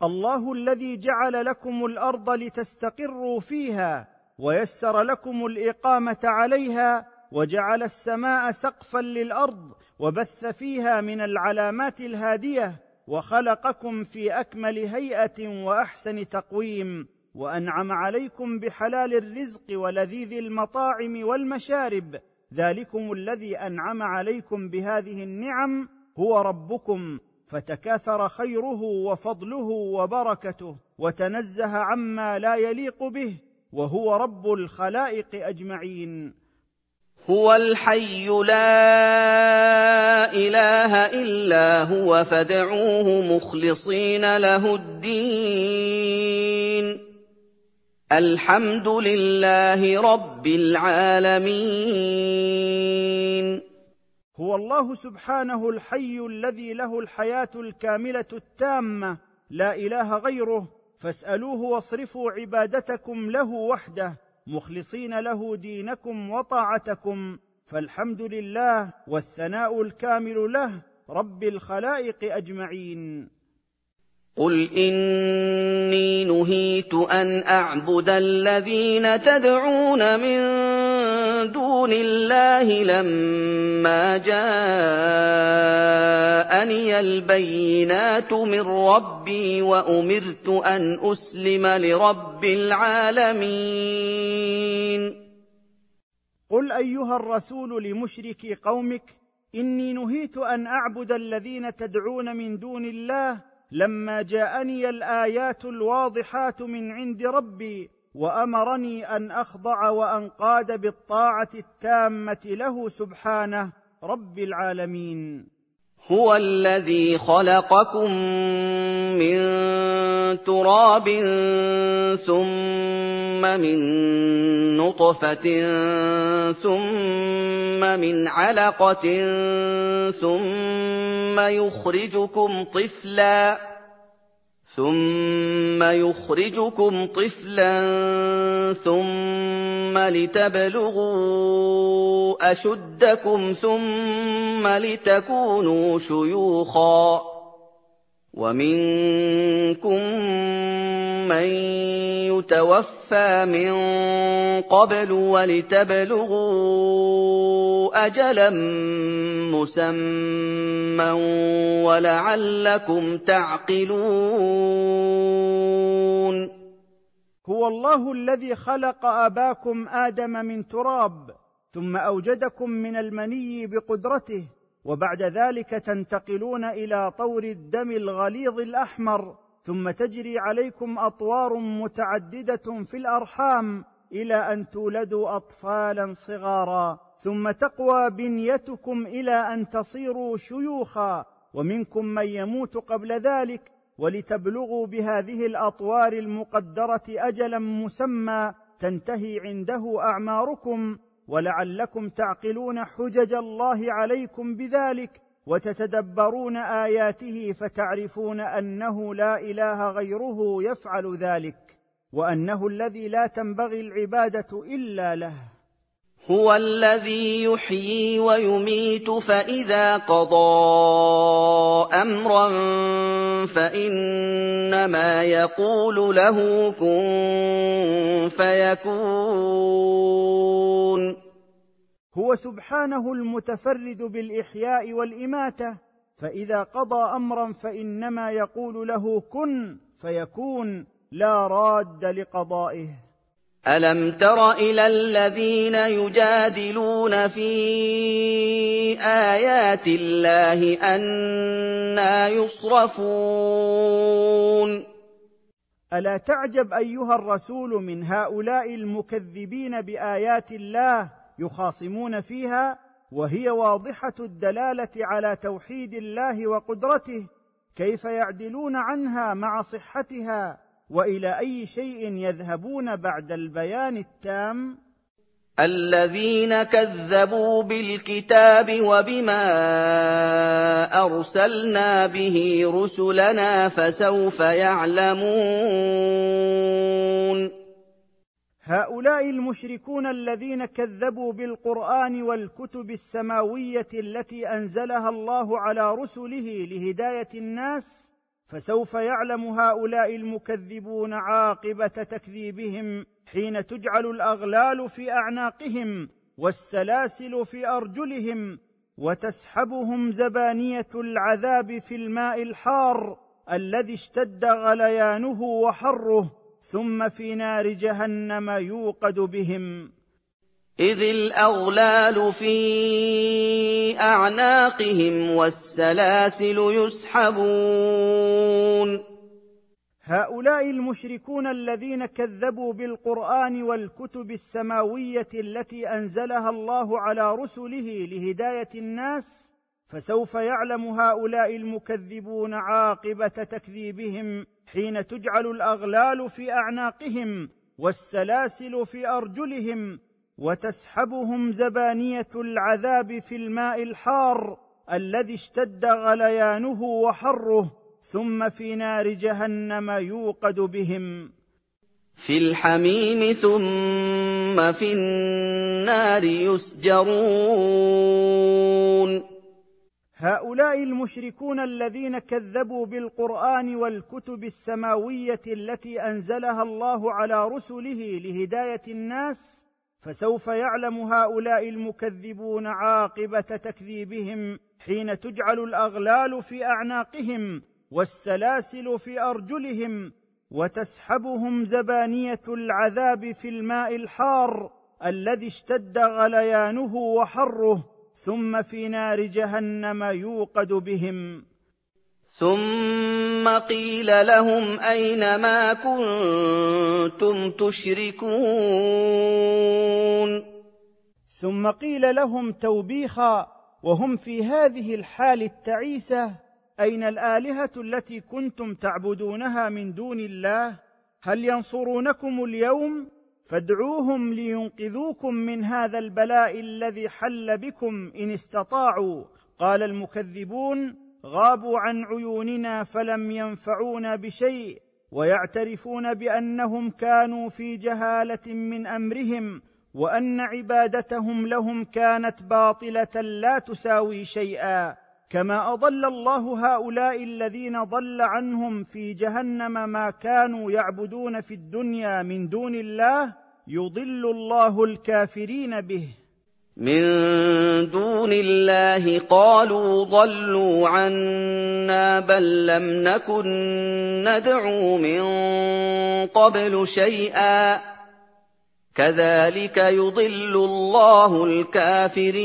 الله الذي جعل لكم الأرض لتستقروا فيها ويسر لكم الاقامه عليها وجعل السماء سقفا للارض وبث فيها من العلامات الهاديه وخلقكم في اكمل هيئه واحسن تقويم وأنعم عليكم بحلال الرزق ولذيذ المطاعم والمشارب. ذلكم الذي أنعم عليكم بهذه النعم. هو ربكم. فتكاثر خيره وفضله وبركته. وتنزه عما لا يليق به. وهو رب الخلائق أجمعين. هو الحي لا إله إلا هو فادعوه مخلصين له الدين. الحمد لله رب العالمين. هو الله سبحانه الحي الذي له الحياة الكاملة التامة لا إله غيره فاسألوه واصرفوا عبادتكم له وحده مخلصين له دينكم وطاعتكم فالحمد لله والثناء الكامل له رب الخلائق أجمعين. قل اني نهيت ان اعبد الذين تدعون من دون الله لما جاءني البينات من ربي وامرت ان اسلم لرب العالمين قل ايها الرسول لمشركي قومك اني نهيت ان اعبد الذين تدعون من دون الله لما جاءني الآيات الواضحات من عند ربي وأمرني أن أخضع وأنقاد بالطاعة التامة له سبحانه رب العالمين. هو الذي خلقكم من تراب ثم من نطفة ثم من علقة ثم يخرجكم طفلا ثم يخرجكم طفلا ثم لتبلغوا اشدكم ثم لتكونوا شيوخا ومنكم من يتوفى من قبل ولتبلغوا أجلا مسمى ولعلكم تعقلون. هو الله الذي خلق أباكم آدم من تراب ثم أوجدكم من المني بقدرته وبعد ذلك تنتقلون إلى طور الدم الغليظ الأحمر ثم تجري عليكم أطوار متعددة في الأرحام إلى أن تولدوا اطفالا صغارا. ثم تقوى بنيتكم إلى أن تصيروا شيوخا ومنكم من يموت قبل ذلك ولتبلغوا بهذه الأطوار المقدرة اجلا مسمى تنتهي عنده أعماركم. ولعلكم تعقلون حجج الله عليكم بذلك وتتدبرون آياته فتعرفون أنه لا إله غيره يفعل ذلك وأنه الذي لا تنبغي العبادة إلا له. هو الذي يحيي ويميت فإذا قضى أمرا فإنما يقول له كن فيكون. هو سبحانه المتفرد بالإحياء والإماتة فإذا قضى أمرا فإنما يقول له كن فيكون لا راد لقضائه. الم تر إلى الذين يجادلون في ايات الله أنا يصرفون الا تعجب ايها الرسول من هؤلاء المكذبين بايات الله يخاصمون فيها وهي واضحه الدلاله على توحيد الله وقدرته كيف يعدلون عنها مع صحتها وإلى أي شيء يذهبون بعد البيان التام؟ الذين كذبوا بالكتاب وبما أرسلنا به رسلنا فسوف يعلمون. هؤلاء المشركون الذين كذبوا بالقرآن والكتب السماوية التي أنزلها الله على رسله لهداية الناس فسوف يعلم هؤلاء المكذبون عاقبة تكذيبهم حين تجعل الأغلال في أعناقهم والسلاسل في أرجلهم وتسحبهم زبانية العذاب في الماء الحار الذي اشتد غليانه وحره ثم في نار جهنم يوقد بهم. إذ الأغلال في أعناقهم والسلاسل يسحبون. هؤلاء المشركون الذين كذبوا بالقرآن والكتب السماوية التي أنزلها الله على رسله لهداية الناس فسوف يعلم هؤلاء المكذبون عاقبة تكذيبهم حين تجعل الأغلال في أعناقهم والسلاسل في أرجلهم وتسحبهم زبانية العذاب في الماء الحار الذي اشتد غليانه وحره ثم في نار جهنم يوقد بهم. في الحميم ثم في النار يسجرون. هؤلاء المشركون الذين كذبوا بالقرآن والكتب السماوية التي أنزلها الله على رسله لهداية الناس فسوف يعلم هؤلاء المكذبون عاقبة تكذيبهم حين تجعل الأغلال في أعناقهم والسلاسل في أرجلهم وتسحبهم زبانية العذاب في الماء الحار الذي اشتد غليانه وحره ثم في نار جهنم يوقد بهم. ثم قيل لهم أين ما كنتم تشركون ثم قيل لهم توبيخا وهم في هذه الحال التعيسة أين الآلهة التي كنتم تعبدونها من دون الله؟ هل ينصرونكم اليوم؟ فادعوهم لينقذوكم من هذا البلاء الذي حل بكم إن استطاعوا قال المكذبون. غابوا عن عيوننا فلم ينفعونا بشيء ويعترفون بأنهم كانوا في جهالة من أمرهم وأن عبادتهم لهم كانت باطلة لا تساوي شيئا. كما أضل الله هؤلاء الذين ضل عنهم في جهنم ما كانوا يعبدون في الدنيا من دون الله يضل الله الكافرين به. من دون الله قالوا ضلوا عنا بل لم نكن ندعو من قبل شيئا. كذلك يضل الله الكافرين.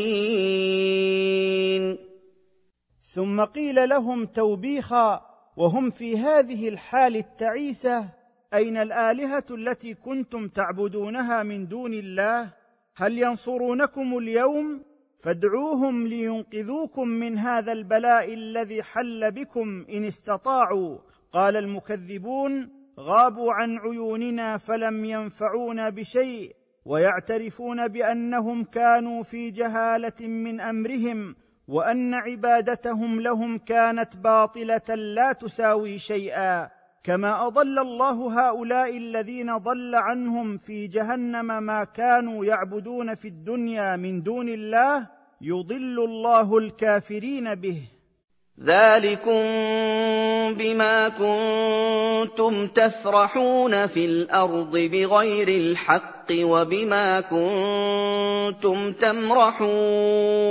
ثم قيل لهم توبيخا وهم في هذه الحال التعيسة أين الآلهة التي كنتم تعبدونها من دون الله؟ هل ينصرونكم اليوم؟ فادعوهم لينقذوكم من هذا البلاء الذي حل بكم إن استطاعوا. قال المكذبون غابوا عن عيوننا فلم ينفعونا بشيء ويعترفون بأنهم كانوا في جهالة من أمرهم وأن عبادتهم لهم كانت باطلة لا تساوي شيئا. كما أضل الله هؤلاء الذين ضل عنهم في جهنم ما كانوا يعبدون في الدنيا من دون الله يضل الله الكافرين به. ذلكم بما كنتم تفرحون في الأرض بغير الحق وبما كنتم تمرحون.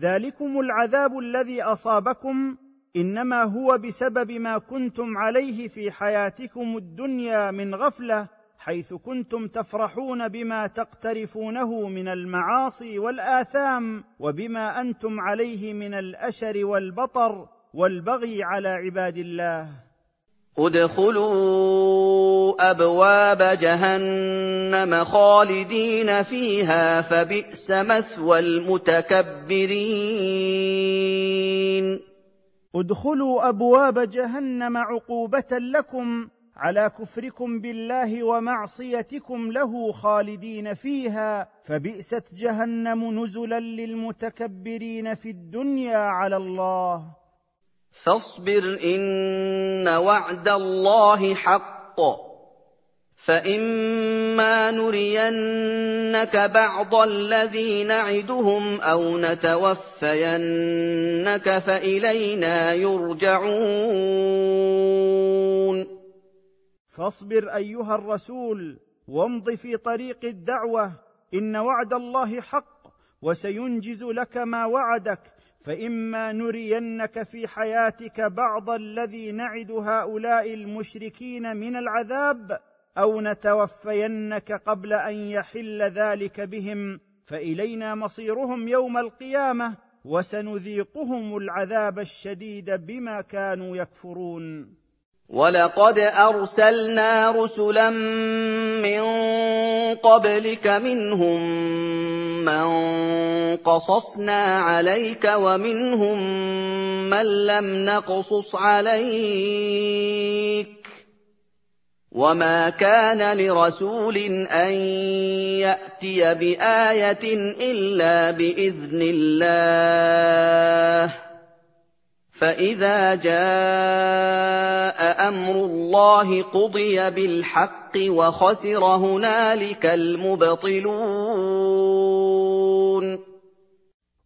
ذلكم العذاب الذي أصابكم إنما هو بسبب ما كنتم عليه في حياتكم الدنيا من غفلة حيث كنتم تفرحون بما تقترفونه من المعاصي والآثام وبما أنتم عليه من الأشر والبطر والبغي على عباد الله. ادخلوا أبواب جهنم خالدين فيها فبئس مثوى المتكبرين. ادخلوا أبواب جهنم عقوبة لكم على كفركم بالله ومعصيتكم له خالدين فيها فبئست جهنم نزلا للمتكبرين في الدنيا على الله. فاصبر إن وعد الله حق. فاما نرينك بعض الذي نعدهم أو نتوفينك فالينا يرجعون فاصبر ايها الرسول وامض في طريق الدعوه ان وعد الله حق وسينجز لك ما وعدك فاما نرينك في حياتك بعض الذي نعد هؤلاء المشركين من العذاب أو نتوفينك قبل أن يحل ذلك بهم فإلينا مصيرهم يوم القيامة وسنذيقهم العذاب الشديد بما كانوا يكفرون. ولقد أرسلنا رسلا من قبلك منهم من قصصنا عليك ومنهم من لم نقصص عليك. وما كان لرسول ان ياتي بايه الا باذن الله فاذا جاء أمر الله قضي بالحق وخسر هنالك المبطلون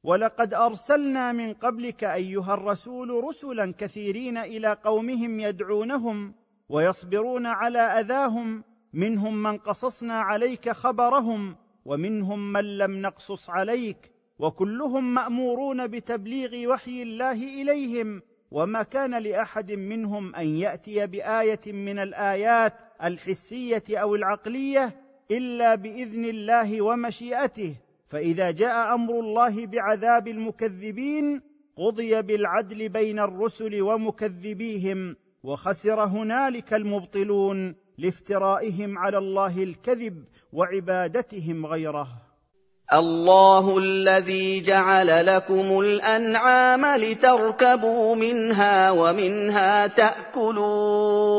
ولقد ارسلنا من قبلك ايها الرسول رسلا كثيرين إلى قومهم يدعونهم ويصبرون على أذاهم منهم من قصصنا عليك خبرهم ومنهم من لم نقصص عليك وكلهم مأمورون بتبليغ وحي الله إليهم وما كان لأحد منهم أن يأتي بآية من الآيات الحسية أو العقلية إلا بإذن الله ومشيئته. فإذا جاء أمر الله بعذاب المكذبين قضي بالعدل بين الرسل ومكذبيهم. وخسر هنالك المبطلون لافترائهم على الله الكذب وعبادتهم غيره. الله الذي جعل لكم الأنعام لتركبوا منها ومنها تأكلون.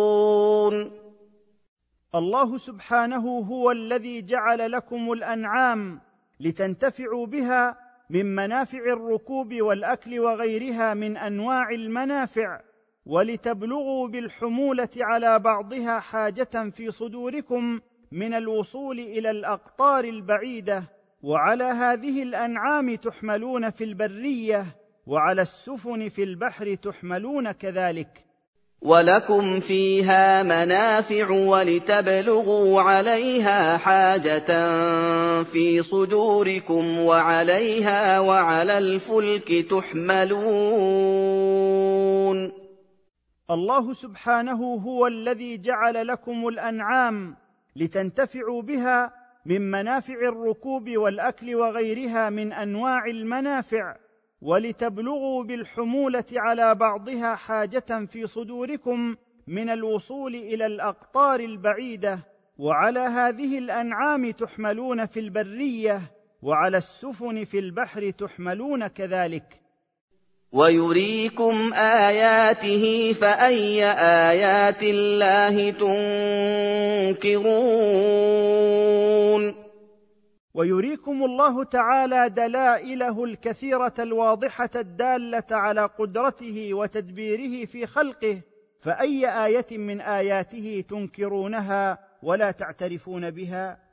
الله سبحانه هو الذي جعل لكم الأنعام لتنتفعوا بها من منافع الركوب والأكل وغيرها من أنواع المنافع. ولتبلغوا بالحمولة على بعضها حاجة في صدوركم من الوصول إلى الأقطار البعيدة وعلى هذه الأنعام تحملون في البرية وعلى السفن في البحر تحملون كذلك. ولكم فيها منافع ولتبلغوا عليها حاجة في صدوركم وعليها وعلى الفلك تحملون. الله سبحانه هو الذي جعل لكم الأنعام لتنتفعوا بها من منافع الركوب والأكل وغيرها من أنواع المنافع ولتبلغوا بالحمولة على بعضها حاجة في صدوركم من الوصول إلى الأقطار البعيدة وعلى هذه الأنعام تحملون في البرية وعلى السفن في البحر تحملون كذلك. ويريكم اياته فاي ايات الله تنكرون ويريكم الله تعالى دلائله الكثيره الواضحه الداله على قدرته وتدبيره في خلقه فاي إيه من اياته تنكرونها ولا تعترفون بها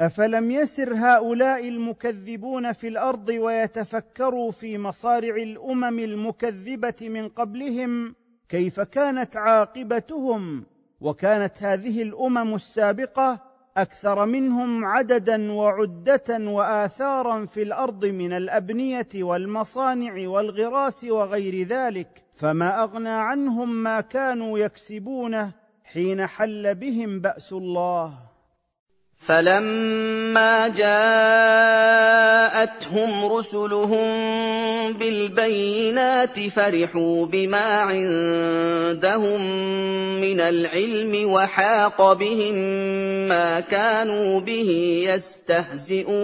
أفلم يسر هؤلاء المكذبون في الأرض ويتفكروا في مصارع الأمم المكذبة من قبلهم؟ كيف كانت عاقبتهم؟ وكانت هذه الأمم السابقة أكثر منهم عددا وعدة وآثارا في الأرض من الأبنية والمصانع والغراس وغير ذلك فما أغنى عنهم ما كانوا يكسبونه حين حل بهم بأس الله. فَلَمَّا جَاءَتْهُمْ رُسُلُهُم بِالْبَيِّنَاتِ فَرِحُوا بِمَا عِندَهُم مِّنَ الْعِلْمِ وَحَاقَ بِهِم مَّا كَانُوا بِهِ يَسْتَهْزِئُونَ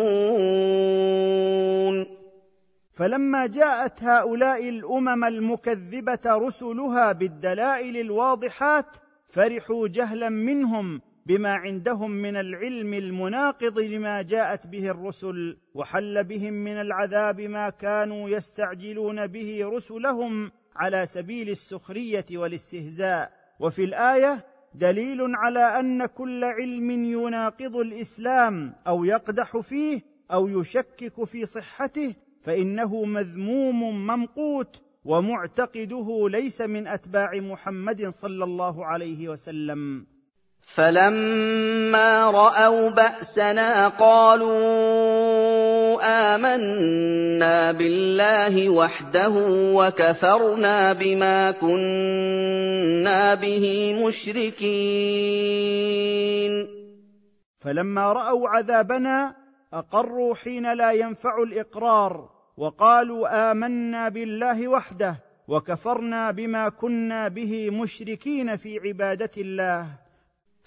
فلما جاءت هؤلاء الامم المكذبه رسلها بالدلائل الواضحات فرحوا جهلا منهم بما عندهم من العلم المناقض لما جاءت به الرسل وحل بهم من العذاب ما كانوا يستعجلون به رسلهم على سبيل السخرية والاستهزاء. وفي الآية دليل على أن كل علم يناقض الإسلام أو يقدح فيه أو يشكك في صحته فإنه مذموم ممقوت ومعتقده ليس من أتباع محمد صلى الله عليه وسلم. فَلَمَّا رَأَوْا بَأْسَنَا قَالُوا آمَنَّا بِاللَّهِ وَحْدَهُ وَكَفَرْنَا بِمَا كُنَّا بِهِ مُشْرِكِينَ فَلَمَّا رَأَوْا عَذَابَنَا أَقَرُّوا حين لا ينفع الإقرار وقالوا آمَنَّا بِاللَّهِ وَحْدَهُ وكفرنا بما كنا به مشركين في عباده الله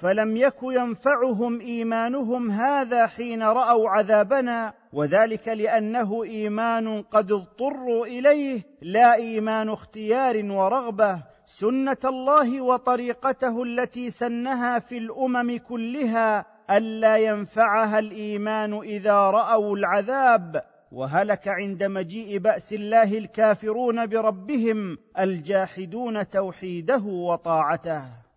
فلم يك ينفعهم إيمانهم هذا حين رأوا عذابنا وذلك لأنه إيمان قد اضطروا إليه لا إيمان اختيار ورغبة سنة الله وطريقته التي سنها في الأمم كلها ألا ينفعها الإيمان إذا رأوا العذاب. وهلك عند مجيء بأس الله الكافرون بربهم الجاحدون توحيده وطاعته.